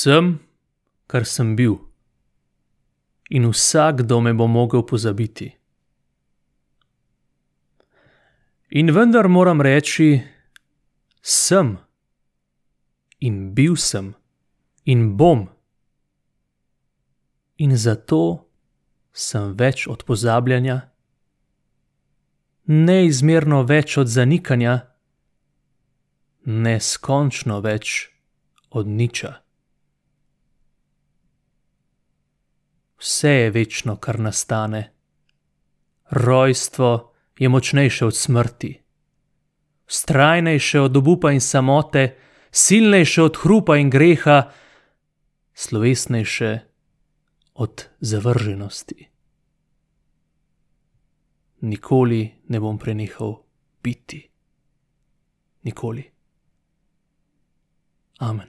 Sem, kar sem bil, in vsakdo me bo mogel pozabiti. In vendar moram reči, sem in bil sem in bom. In zato sem več od pozabljanja, neizmerno več od zanikanja, neskončno več od niča. Vse je večno, kar nastane. Rojstvo je močnejše od smrti, vztrajnejše od obupa in samote, silnejše od hrupa in greha, slovesnejše od zavrženosti. Nikoli ne bom prenehal biti. Nikoli. Amen.